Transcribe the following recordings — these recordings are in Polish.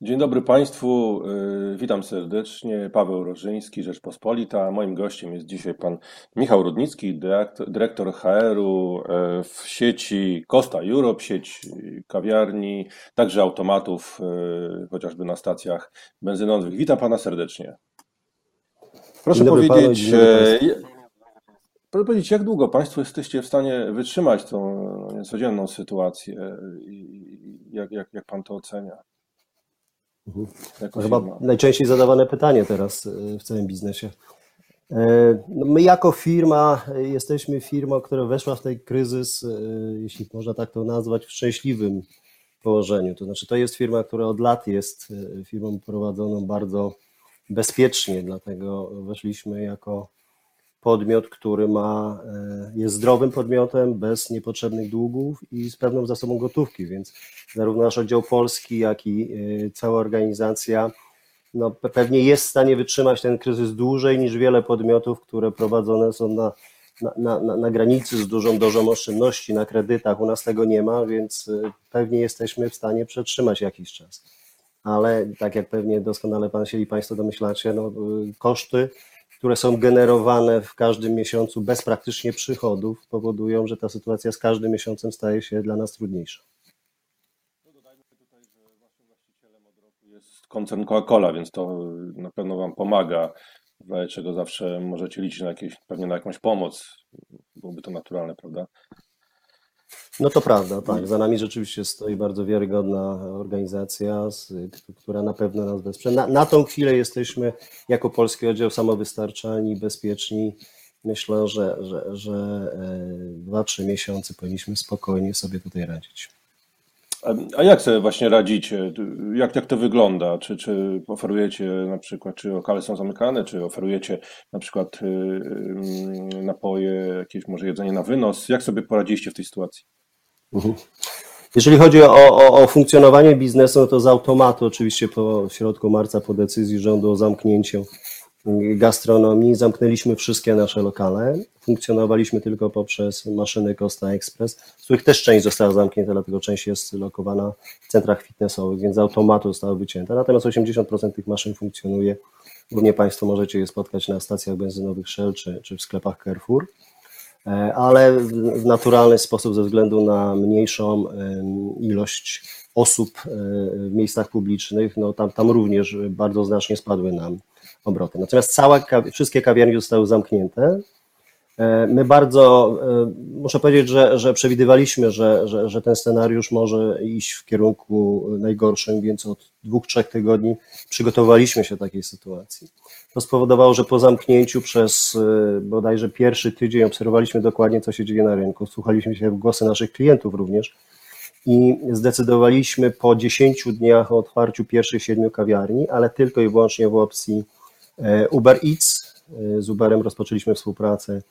Dzień dobry Państwu, y, witam serdecznie. Paweł Rożyński, Rzeczpospolita. Moim gościem jest dzisiaj pan Michał Rudnicki, dyrektor HR-u y, w sieci Costa Europe, sieć kawiarni, także automatów, y, chociażby na stacjach benzynowych. Witam pana serdecznie. Proszę powiedzieć, proszę powiedzieć, jak długo Państwo jesteście w stanie wytrzymać tą niecodzienną sytuację i jak, jak, jak Pan to ocenia? Mhm. To chyba najczęściej zadawane pytanie teraz y, w całym biznesie. E, no my jako firma y, jesteśmy firmą, która weszła w ten kryzys, y, jeśli można tak to nazwać, w szczęśliwym położeniu. To znaczy, to jest firma, która od lat jest firmą prowadzoną bardzo bezpiecznie, dlatego weszliśmy jako podmiot, który ma, e, jest zdrowym podmiotem, bez niepotrzebnych długów i z pewną zasobą gotówki, więc zarówno nasz oddział polski, jak i e, cała organizacja no, pewnie jest w stanie wytrzymać ten kryzys dłużej niż wiele podmiotów, które prowadzone są na, na, na, na granicy z dużą dozą oszczędności na kredytach. U nas tego nie ma, więc e, pewnie jesteśmy w stanie przetrzymać jakiś czas. Ale tak jak pewnie doskonale Pan się i Państwo domyślacie, no, koszty które są generowane w każdym miesiącu bez praktycznie przychodów, powodują, że ta sytuacja z każdym miesiącem staje się dla nas trudniejsza. Koncern Coca-Cola, więc to na pewno wam pomaga, czego zawsze możecie liczyć na jakieś, pewnie na jakąś pomoc. Byłoby to naturalne, prawda? No to prawda, tak. Za nami rzeczywiście stoi bardzo wiarygodna organizacja, która na pewno nas wesprze. Na, na tą chwilę jesteśmy jako polski oddział samowystarczalni, bezpieczni. Myślę, że, że, że e, dwa, trzy miesiące powinniśmy spokojnie sobie tutaj radzić. A jak sobie właśnie radzicie? Jak, jak to wygląda? Czy, czy oferujecie na przykład, czy lokale są zamykane, czy oferujecie na przykład y, y, napoje, jakieś może jedzenie na wynos? Jak sobie poradziliście w tej sytuacji? Mhm. Jeżeli chodzi o, o, o, funkcjonowanie biznesu, no to z automatu, oczywiście po środku marca, po decyzji rządu o zamknięciu gastronomii, zamknęliśmy wszystkie nasze lokale. Funkcjonowaliśmy tylko poprzez maszyny Costa Express, z których też część została zamknięta, dlatego część jest lokowana w centrach fitnessowych, więc z automatu zostały wycięte. Natomiast 80% tych maszyn funkcjonuje. Głównie Państwo możecie je spotkać na stacjach benzynowych Shell czy, czy w sklepach Carrefour. E, ale w naturalny sposób ze względu na mniejszą ilość osób e, w miejscach publicznych, no tam, tam również bardzo znacznie spadły nam obroty. Natomiast całe, wszystkie kawiarnie zostały zamknięte. E, my bardzo, muszę powiedzieć, że, że przewidywaliśmy, że, że, że ten scenariusz może iść w kierunku najgorszym, więc od dwóch, trzech tygodni przygotowaliśmy się takiej sytuacji. To spowodowało, że po zamknięciu przez y, bodajże pierwszy tydzień obserwowaliśmy dokładnie, co się dzieje na rynku. Słuchaliśmy się w głosy naszych klientów również i zdecydowaliśmy po 10 dniach o otwarciu pierwszych siedmiu kawiarni, ale tylko i wyłącznie w opcji e, Uber Eats. E, z Uberem rozpoczęliśmy współpracę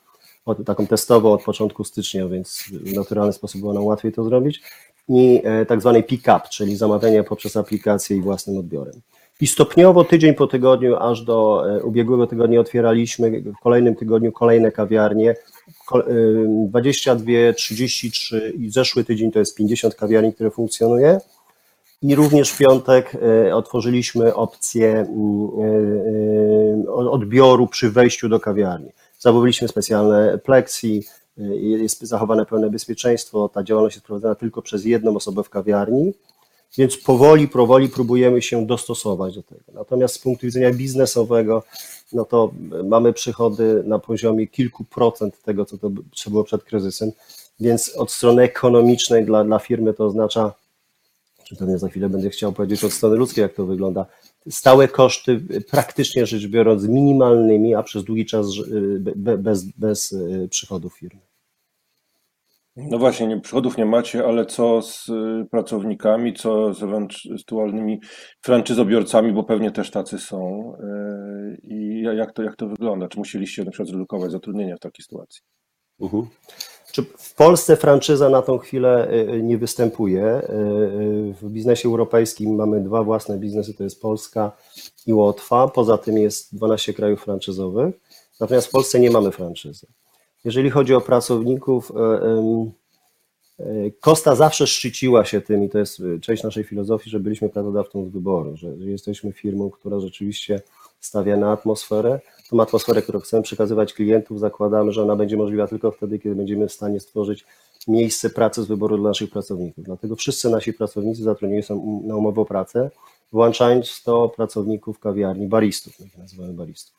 od, taką testową od początku stycznia, więc w naturalny sposób było nam łatwiej to zrobić. I e, tak zwanej pick-up, czyli zamawiania poprzez aplikację i własnym odbiorem. I stopniowo, tydzień po tygodniu, aż do e, ubiegłego tygodnia otwieraliśmy, w kolejnym tygodniu kolejne kawiarnie, 22, 33 e, i zeszły tydzień to jest 50 kawiarni, które funkcjonuje. I również w piątek e, otworzyliśmy opcję mm, odbioru przy wejściu do kawiarni. Zamówiliśmy specjalne pleksji, jest zachowane pełne bezpieczeństwo. Ta działalność jest prowadzona tylko przez jedną osobę w kawiarni więc powoli, powoli próbujemy się dostosować do tego. Natomiast z punktu widzenia biznesowego, no to mamy przychody na poziomie kilku procent tego, co to było przed kryzysem, więc od strony ekonomicznej dla, dla firmy to oznacza, czy pewnie za chwilę będę chciał powiedzieć od strony ludzkiej, jak to wygląda, stałe koszty praktycznie rzecz biorąc minimalnymi, a przez długi czas bez, bez przychodów firmy. No właśnie, nie, przychodów nie macie, ale co z y, pracownikami, co z ewentualnymi franczyzobiorcami, bo pewnie też tacy są. Y, I jak to, jak to wygląda? Czy musieliście na przykład zredukować zatrudnienia w takiej sytuacji? Uh-huh. Czy w Polsce franczyza na tą chwilę y, nie występuje? W biznesie europejskim mamy dwa własne biznesy, to jest Polska i Łotwa. Poza tym jest 12 krajów franczyzowych. Natomiast w Polsce nie mamy franczyzy. Jeżeli chodzi o pracowników, Kosta zawsze szczyciła się tym i to jest część naszej filozofii, że byliśmy pracodawcą z wyboru, że jesteśmy firmą, która rzeczywiście stawia na atmosferę. Tą atmosferę, którą chcemy przekazywać klientów, zakładamy, że ona będzie możliwa tylko wtedy, kiedy będziemy w stanie stworzyć miejsce pracy z wyboru dla naszych pracowników. Dlatego wszyscy nasi pracownicy zatrudnieni są na umowę o pracę, włączając to pracowników kawiarni, baristów, jak nazywamy baristów.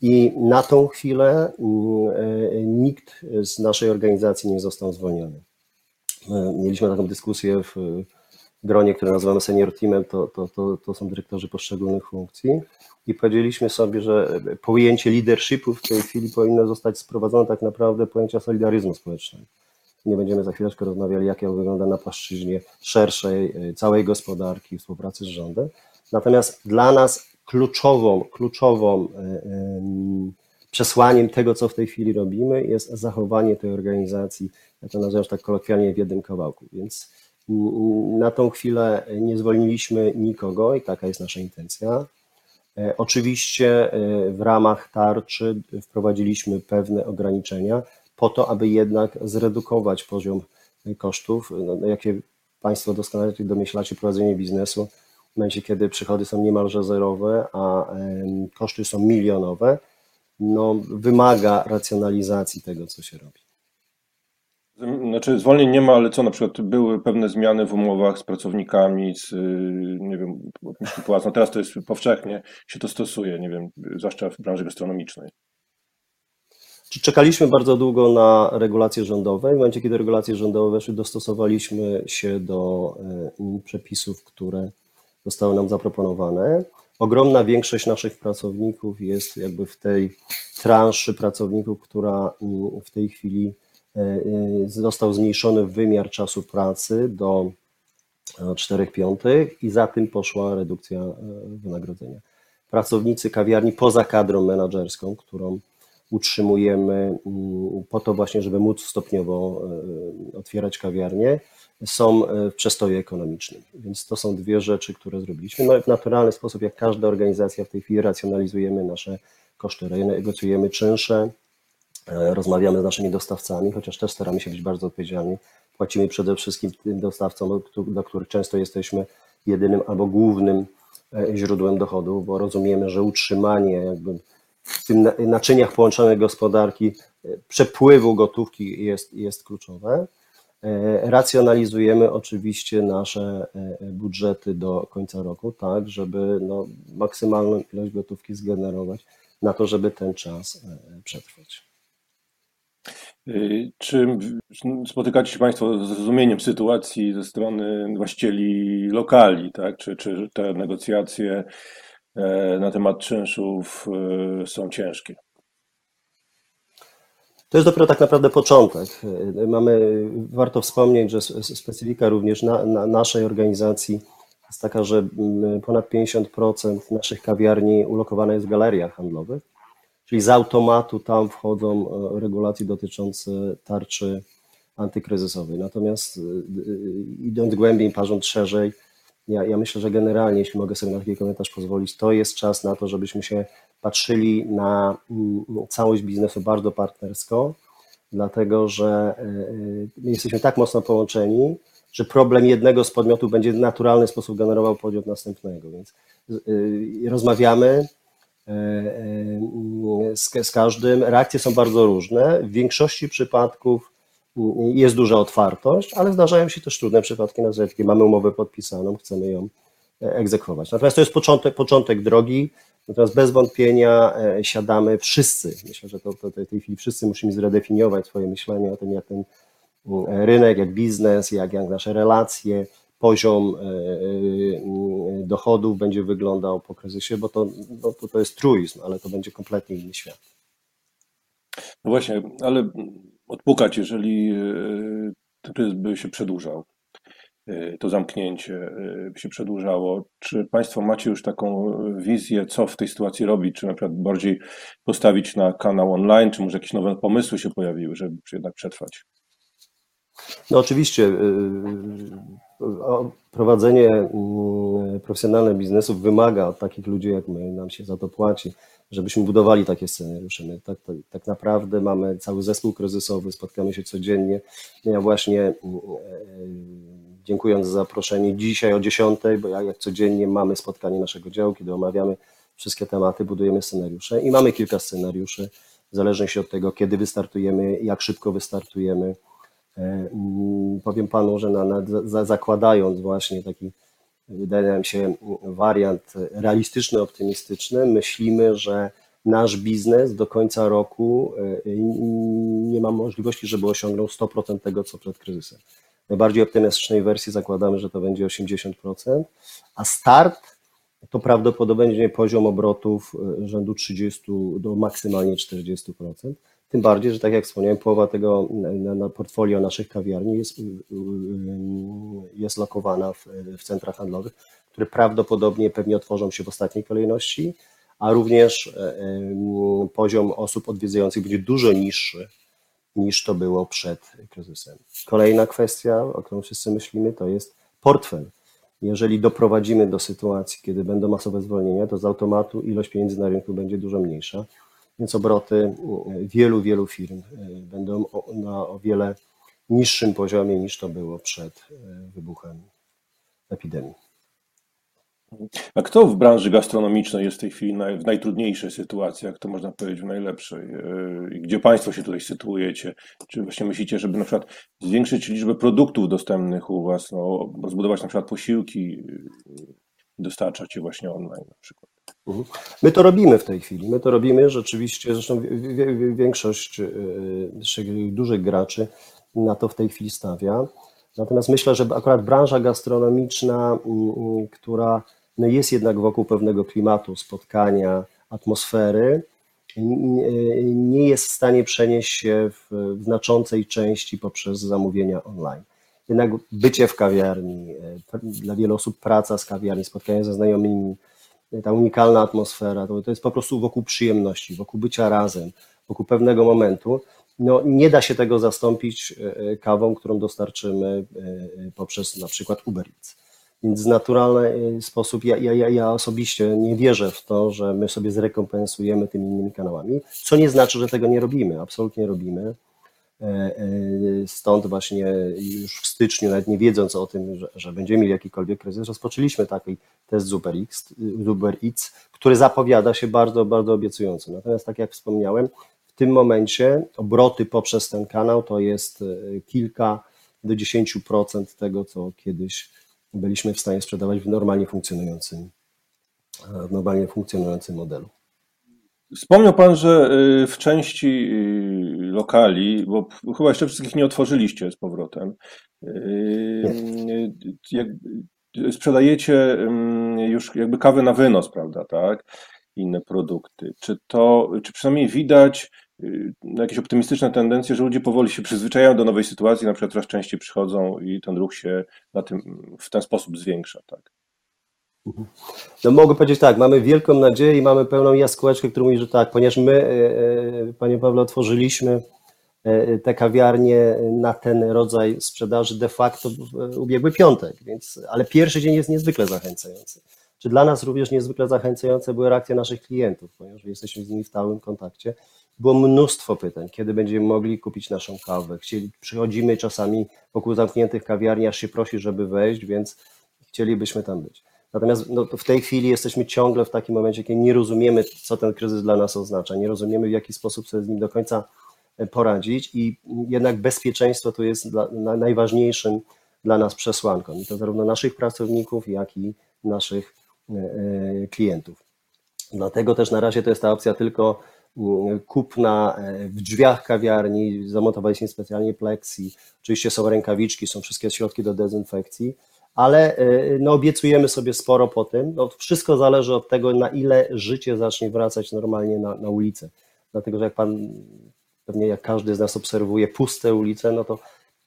I na tą chwilę mm, e, nikt z naszej organizacji nie został zwolniony. Mieliśmy taką dyskusję w gronie, które nazywamy senior teamem, to, to, to, to są dyrektorzy poszczególnych funkcji i powiedzieliśmy sobie, że pojęcie leadershipu w tej chwili powinno zostać sprowadzone tak naprawdę pojęcia solidaryzmu społecznego. Nie będziemy za chwileczkę rozmawiali, jak to wygląda na płaszczyźnie szerszej, e, całej gospodarki, współpracy z rządem. Natomiast dla nas kluczową, kluczową e, przesłaniem tego, co w tej chwili robimy, jest zachowanie tej organizacji, ja to nazywam tak kolokwialnie, w jednym kawałku. Więc na tą chwilę nie zwolniliśmy nikogo i taka jest nasza intencja. E, oczywiście w ramach tarczy wprowadziliśmy pewne ograniczenia, po to, aby jednak zredukować poziom kosztów. No, no jakie Państwo doskonale domyślacie, prowadzenie biznesu w momencie, kiedy przychody są niemalże zerowe, a koszty są milionowe, no, wymaga racjonalizacji tego, co się robi. Znaczy zwolnień nie ma, ale co na przykład były pewne zmiany w umowach z pracownikami, z nie wiem, płac. No teraz to jest powszechnie, się to stosuje, nie wiem, zwłaszcza w branży gastronomicznej. Czekaliśmy bardzo długo na regulacje rządowe. W momencie, kiedy regulacje rządowe weszły, dostosowaliśmy się do e, przepisów, które zostały nam zaproponowane. Ogromna większość naszych pracowników jest jakby w tej transzy pracowników, która mm, w tej chwili został zmniejszony wymiar czasu pracy do 4 piątych i za tym poszła redukcja wynagrodzenia. Pracownicy kawiarni poza kadrą menedżerską, którą utrzymujemy mm, po to właśnie, żeby móc stopniowo e, otwierać kawiarnie, są e, w przestoju ekonomicznym. Więc to są dwie rzeczy, które zrobiliśmy. No, w naturalny sposób, jak każda organizacja w tej chwili racjonalizujemy nasze koszty, negocjujemy czynsze, e, rozmawiamy z naszymi dostawcami, chociaż też staramy się być bardzo odpowiedzialni. Płacimy przede wszystkim tym dostawcom, do których często jesteśmy jedynym albo głównym źródłem dochodu, bo rozumiemy, że utrzymanie jakby w tym naczyniach połączonych gospodarki e, przepływu gotówki jest, jest kluczowe. E, racjonalizujemy oczywiście nasze e, budżety do końca roku, tak, żeby no, maksymalną ilość gotówki zgenerować na to, żeby ten czas przetrwać. Czy spotykacie się Państwo z zrozumieniem sytuacji ze strony właścicieli lokali, tak? czy, czy te negocjacje E, na temat czynszów e, są ciężkie. To jest dopiero tak naprawdę początek. Mamy, warto wspomnieć, że specyfika również na, na naszej organizacji jest taka, że mm, ponad 50% naszych kawiarni ulokowane jest w galeriach handlowych, czyli z automatu tam wchodzą regulacje dotyczące tarczy antykryzysowej. Natomiast idąc głębiej, parząc szerzej, ja, ja myślę, że generalnie, jeśli mogę sobie na taki komentarz pozwolić, to jest czas na to, żebyśmy się patrzyli na mm, całość biznesu bardzo partnersko, dlatego że e, my jesteśmy tak mocno połączeni, że problem jednego z podmiotów będzie w naturalny sposób generował podmiot następnego. Więc e, rozmawiamy e, z, z każdym. Reakcje są bardzo różne. W większości przypadków jest duża otwartość, ale zdarzają się też trudne przypadki, na przykład mamy umowę podpisaną, chcemy ją e, egzekwować. Natomiast to jest początek, początek drogi, natomiast bez wątpienia e, siadamy wszyscy, myślę, że to, to, to w tej chwili wszyscy musimy zredefiniować swoje myślenie o tym, jak ten rynek, jak biznes, jak, jak nasze relacje, poziom e, dochodów będzie wyglądał po kryzysie, bo to, no, to, to jest truizm, ale to będzie kompletnie inny świat. No właśnie, ale odpukać, jeżeli e, kryzys by się przedłużał, e, to zamknięcie e, by się przedłużało. Czy Państwo macie już taką wizję, co w tej sytuacji robić? Czy na przykład bardziej postawić na kanał online, czy może jakieś nowe pomysły się pojawiły, żeby jednak przetrwać? No oczywiście prowadzenie y, profesjonalne biznesów wymaga od takich ludzi jak my, nam się za to płaci, żebyśmy budowali takie scenariusze. My tak, tak, tak naprawdę mamy cały zespół kryzysowy, spotkamy się codziennie. Ja właśnie dziękując za zaproszenie dzisiaj o 10, bo jak, jak codziennie mamy spotkanie naszego działu, kiedy omawiamy wszystkie tematy, budujemy scenariusze i mamy kilka scenariuszy, w zależności od tego, kiedy wystartujemy, jak szybko wystartujemy E, mm, powiem panu, że na, na, za, zakładając właśnie taki, wydaje nam się, wariant realistyczny, optymistyczny, myślimy, że nasz biznes do końca roku e, nie ma możliwości, żeby osiągnął 100% tego, co przed kryzysem. W najbardziej optymistycznej wersji zakładamy, że to będzie 80%, a start to prawdopodobnie poziom obrotów e, rzędu 30 do maksymalnie 40%. Tym bardziej, że tak jak wspomniałem, połowa tego na, na portfolio naszych kawiarni jest, y, y, jest lokowana w, w centrach handlowych, które prawdopodobnie pewnie otworzą się w ostatniej kolejności, a również e, poziom osób odwiedzających będzie dużo niższy niż to było przed kryzysem. Kolejna kwestia, o którą wszyscy myślimy, to jest portfel. Jeżeli doprowadzimy do sytuacji, kiedy będą masowe zwolnienia, to z automatu ilość pieniędzy na rynku będzie dużo mniejsza więc obroty e, wielu, wielu firm e, będą na o wiele niższym poziomie niż to było przed e, wybuchem epidemii. A kto w branży gastronomicznej jest w tej chwili w najtrudniejszej sytuacji, jak to można powiedzieć, w najlepszej? Gdzie Państwo się tutaj sytuujecie? Czy właśnie myślicie, żeby na przykład zwiększyć liczbę produktów dostępnych u Was, no, rozbudować na przykład posiłki, dostarczać je właśnie online na przykład? Mhm. My to robimy w tej chwili. My to robimy rzeczywiście, zresztą większość y, dużych graczy na to w tej chwili stawia. Natomiast myślę, że akurat branża gastronomiczna, mm, mm, która no jest jednak wokół pewnego klimatu, spotkania, atmosfery, nie jest w stanie przenieść się w znaczącej części poprzez zamówienia online. Jednak bycie w kawiarni, e, dla wielu osób praca z kawiarni, spotkanie ze znajomymi, ta unikalna atmosfera, to, to jest po prostu wokół przyjemności, wokół bycia razem, wokół pewnego momentu. No, nie da się tego zastąpić e, e, kawą, którą dostarczymy poprzez na przykład Uber Eats. Więc w naturalny sposób ja, ja, ja osobiście nie wierzę w to, że my sobie zrekompensujemy tymi innymi kanałami, co nie znaczy, że tego nie robimy. Absolutnie robimy. E, e, stąd właśnie już w styczniu, nawet nie wiedząc o tym, że, że będziemy mieli jakikolwiek kryzys, rozpoczęliśmy taki test Uber Eats, Uber Eats, który zapowiada się bardzo, bardzo obiecująco. Natomiast tak jak wspomniałem, w tym momencie obroty poprzez ten kanał to jest e, kilka do 10% tego, co kiedyś byliśmy w stanie sprzedawać w normalnie funkcjonującym, w normalnie funkcjonującym modelu. Wspomniał Pan, że y, w części y, lokali, bo chyba jeszcze wszystkich nie otworzyliście z powrotem, y, sprzedajecie już jakby kawę na wynos, prawda, tak? Inne produkty. Czy to, czy przynajmniej widać jakieś optymistyczne tendencje, że ludzie powoli się przyzwyczajają do nowej sytuacji, na przykład coraz częściej przychodzą i ten ruch się na tym, w ten sposób zwiększa, tak? No mogę powiedzieć tak, mamy wielką nadzieję i mamy pełną jaskółeczkę, która mówi, że tak, ponieważ my, e, e, Panie Pawle, otworzyliśmy e, te kawiarnie na ten rodzaj sprzedaży de facto w ubiegły piątek, więc, ale pierwszy dzień jest niezwykle zachęcający. Czy dla nas również niezwykle zachęcające były reakcje naszych klientów, ponieważ jesteśmy z nimi w stałym kontakcie. Było mnóstwo pytań, kiedy będziemy mogli kupić naszą kawę. Chcieli, przychodzimy czasami wokół zamkniętych kawiarni, aż się prosi, żeby wejść, więc chcielibyśmy tam być. Natomiast no, w tej chwili jesteśmy ciągle w takim momencie, kiedy nie rozumiemy, co ten kryzys dla nas oznacza, nie rozumiemy, w jaki sposób sobie z nim do końca e, poradzić i jednak bezpieczeństwo to jest dla, najważniejszym dla nas przesłanką. I to zarówno naszych pracowników, jak i naszych e, e, klientów. Dlatego też na razie to jest ta opcja tylko kupna w drzwiach kawiarni, zamontowaliśmy specjalnie plexi, oczywiście są rękawiczki, są wszystkie środki do dezynfekcji, ale y, no, obiecujemy sobie sporo po tym. No, wszystko zależy od tego, na ile życie zacznie wracać normalnie na, na ulicę. Dlatego, że jak pan, pewnie jak każdy z nas obserwuje puste ulice, no to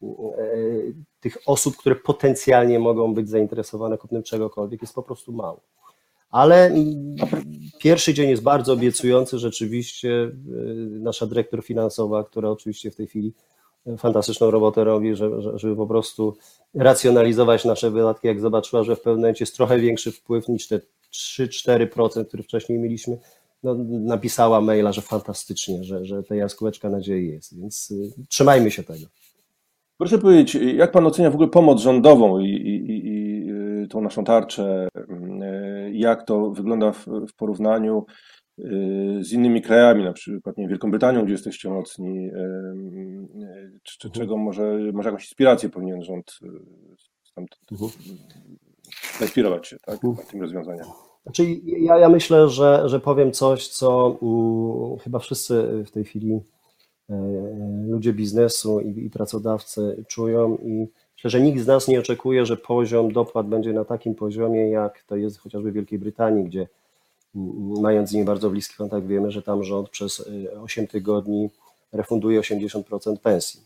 y, tych osób, które potencjalnie mogą być zainteresowane kupnem czegokolwiek, jest po prostu mało. Ale mm, pierwszy dzień jest bardzo obiecujący. Rzeczywiście y, nasza dyrektor finansowa, która oczywiście w tej chwili fantastyczną robotę robi, żeby, żeby po prostu racjonalizować nasze wydatki. Jak zobaczyła, że w pewnym momencie jest trochę większy wpływ niż te 3-4%, które wcześniej mieliśmy, no, napisała maila, że fantastycznie, że, że ta jaskółeczka nadziei jest, więc y, trzymajmy się tego. Proszę powiedzieć, jak Pan ocenia w ogóle pomoc rządową i, i, i y, tą naszą tarczę? Y, jak to wygląda w, w porównaniu z innymi krajami, na przykład nie, Wielką Brytanią, gdzie jesteście mocni? Czy, czy, mhm. czego może, może jakąś inspirację powinien rząd mhm. zainspirować się tak, mhm. tym rozwiązaniom? Znaczy, ja, ja myślę, że, że powiem coś, co um, chyba wszyscy w tej chwili e, ludzie biznesu i, i pracodawcy czują i myślę, że nikt z nas nie oczekuje, że poziom dopłat będzie na takim poziomie, jak to jest chociażby w Wielkiej Brytanii, gdzie mając z nimi bardzo bliski kontakt, wiemy, że tam rząd przez 8 e, tygodni refunduje 80% pensji.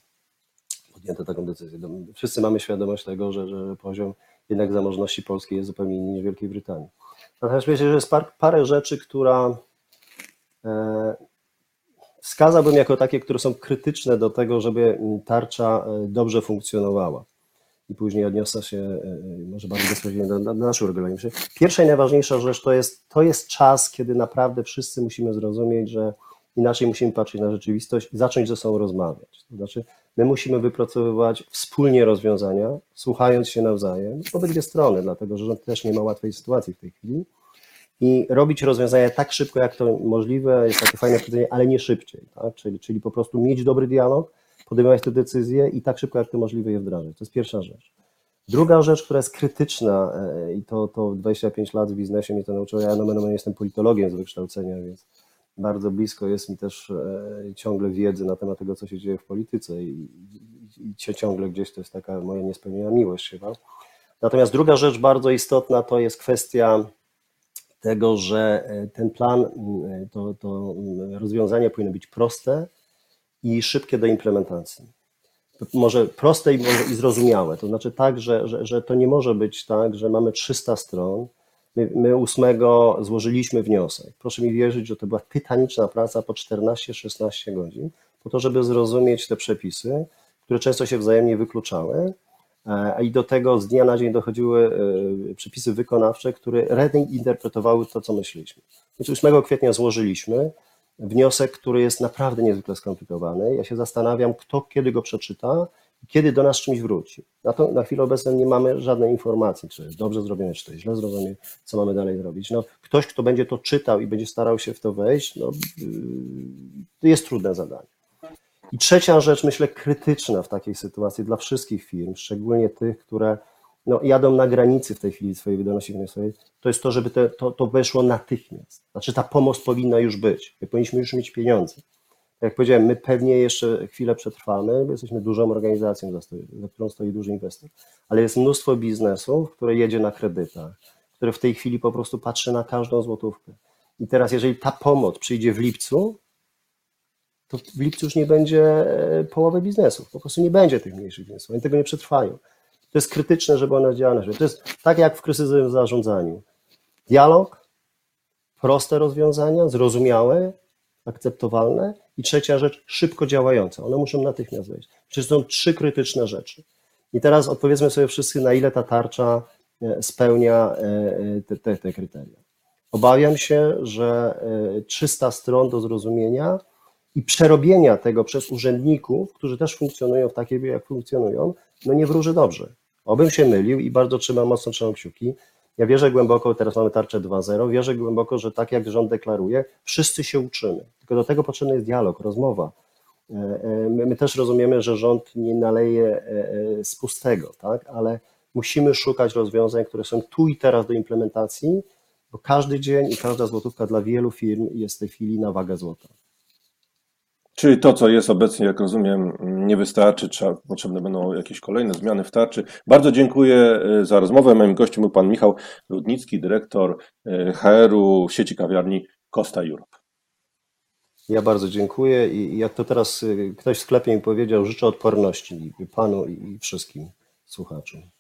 Podjęto taką decyzję. Wszyscy mamy świadomość tego, że, że poziom jednak zamożności polskiej jest zupełnie inny niż Wielkiej Brytanii. Natomiast myślę, że jest par, parę rzeczy, która e, wskazałbym jako takie, które są krytyczne do tego, żeby tarcza e, dobrze funkcjonowała. I później odniosę się e, może bardziej bezpośrednio do, do naszego regulaminu. Pierwsza i najważniejsza rzecz to jest, to jest czas, kiedy naprawdę wszyscy musimy zrozumieć, że inaczej musimy patrzeć na rzeczywistość i zacząć ze sobą rozmawiać. To znaczy, my musimy wypracowywać wspólnie rozwiązania, słuchając się nawzajem, obydwie strony, dlatego że rząd też nie ma łatwej sytuacji w tej chwili i robić rozwiązania tak szybko, jak to możliwe, jest takie fajne powiedzenie, ale nie szybciej, tak? czyli, czyli po prostu mieć dobry dialog, podejmować te decyzje i tak szybko, jak to możliwe je wdrażać. To jest pierwsza rzecz. Druga rzecz, która jest krytyczna e, i to, to 25 lat w biznesie mnie to nauczyło, ja no, jestem politologiem z wykształcenia, więc bardzo blisko jest mi też e, ciągle wiedzy na temat tego, co się dzieje w polityce i, i, i ciągle gdzieś to jest taka moja niespełniona miłość chyba. Natomiast druga rzecz bardzo istotna to jest kwestia tego, że e, ten plan, to, to rozwiązanie powinno być proste i szybkie do implementacji. Może proste i, i zrozumiałe, to znaczy tak, że, że, że to nie może być tak, że mamy 300 stron, My, my ósmego złożyliśmy wniosek. Proszę mi wierzyć, że to była tytaniczna praca po 14-16 godzin, po to, żeby zrozumieć te przepisy, które często się wzajemnie wykluczały, a i do tego z dnia na dzień dochodziły e, przepisy wykonawcze, które reinterpretowały to, co myśleliśmy. Więc 8 kwietnia złożyliśmy wniosek, który jest naprawdę niezwykle skomplikowany. Ja się zastanawiam, kto kiedy go przeczyta kiedy do nas czymś wróci. Na, to, na chwilę obecną nie mamy żadnej informacji, czy jest dobrze zrobione, czy to jest źle zrobione, co mamy dalej zrobić. No, ktoś, kto będzie to czytał i będzie starał się w to wejść, no, to jest trudne zadanie. I trzecia rzecz, myślę, krytyczna w takiej sytuacji dla wszystkich firm, szczególnie tych, które no, jadą na granicy w tej chwili swojej wydolności finansowej, to jest to, żeby te, to, to weszło natychmiast. Znaczy ta pomoc powinna już być. My powinniśmy już mieć pieniądze jak powiedziałem, my pewnie jeszcze chwilę przetrwamy, bo jesteśmy dużą organizacją, za, stoi, za którą stoi duży inwestor, ale jest mnóstwo biznesów, które jedzie na kredytach, które w tej chwili po prostu patrzy na każdą złotówkę. I teraz, jeżeli ta pomoc przyjdzie w lipcu, to w lipcu już nie będzie e, połowy biznesów, po prostu nie będzie tych mniejszych biznesów, oni tego nie przetrwają. To jest krytyczne, żeby one działały. To jest tak jak w kryzysowym zarządzaniu. Dialog, proste rozwiązania, zrozumiałe, akceptowalne i trzecia rzecz, szybko działająca. One muszą natychmiast wejść. Przecież są trzy krytyczne rzeczy. I teraz odpowiedzmy sobie wszyscy, na ile ta tarcza e, spełnia e, e, te, te, te kryteria. Obawiam się, że 300 stron do zrozumienia i przerobienia tego przez urzędników, którzy też funkcjonują w takiej, jak funkcjonują, no nie wróży dobrze. Obym się mylił i bardzo trzymam, mocno trzymam kciuki, ja wierzę głęboko, teraz mamy tarczę 2.0, wierzę głęboko, że tak jak rząd deklaruje, wszyscy się uczymy. Tylko do tego potrzebny jest dialog, rozmowa. E, e, my, też rozumiemy, że rząd nie naleje e, z pustego, tak? ale musimy szukać rozwiązań, które są tu i teraz do implementacji, bo każdy dzień i każda złotówka dla wielu firm jest w tej chwili na wagę złota. Czyli to, co jest obecnie, jak rozumiem, nie wystarczy, trzeba, potrzebne będą jakieś kolejne zmiany w tarczy. Bardzo dziękuję e, za rozmowę. Moim gościem był pan Michał Rudnicki, dyrektor e, HR-u sieci kawiarni Costa Europe. Ja bardzo dziękuję i jak to teraz e, ktoś w sklepie mi powiedział, życzę odporności panu i wszystkim słuchaczom.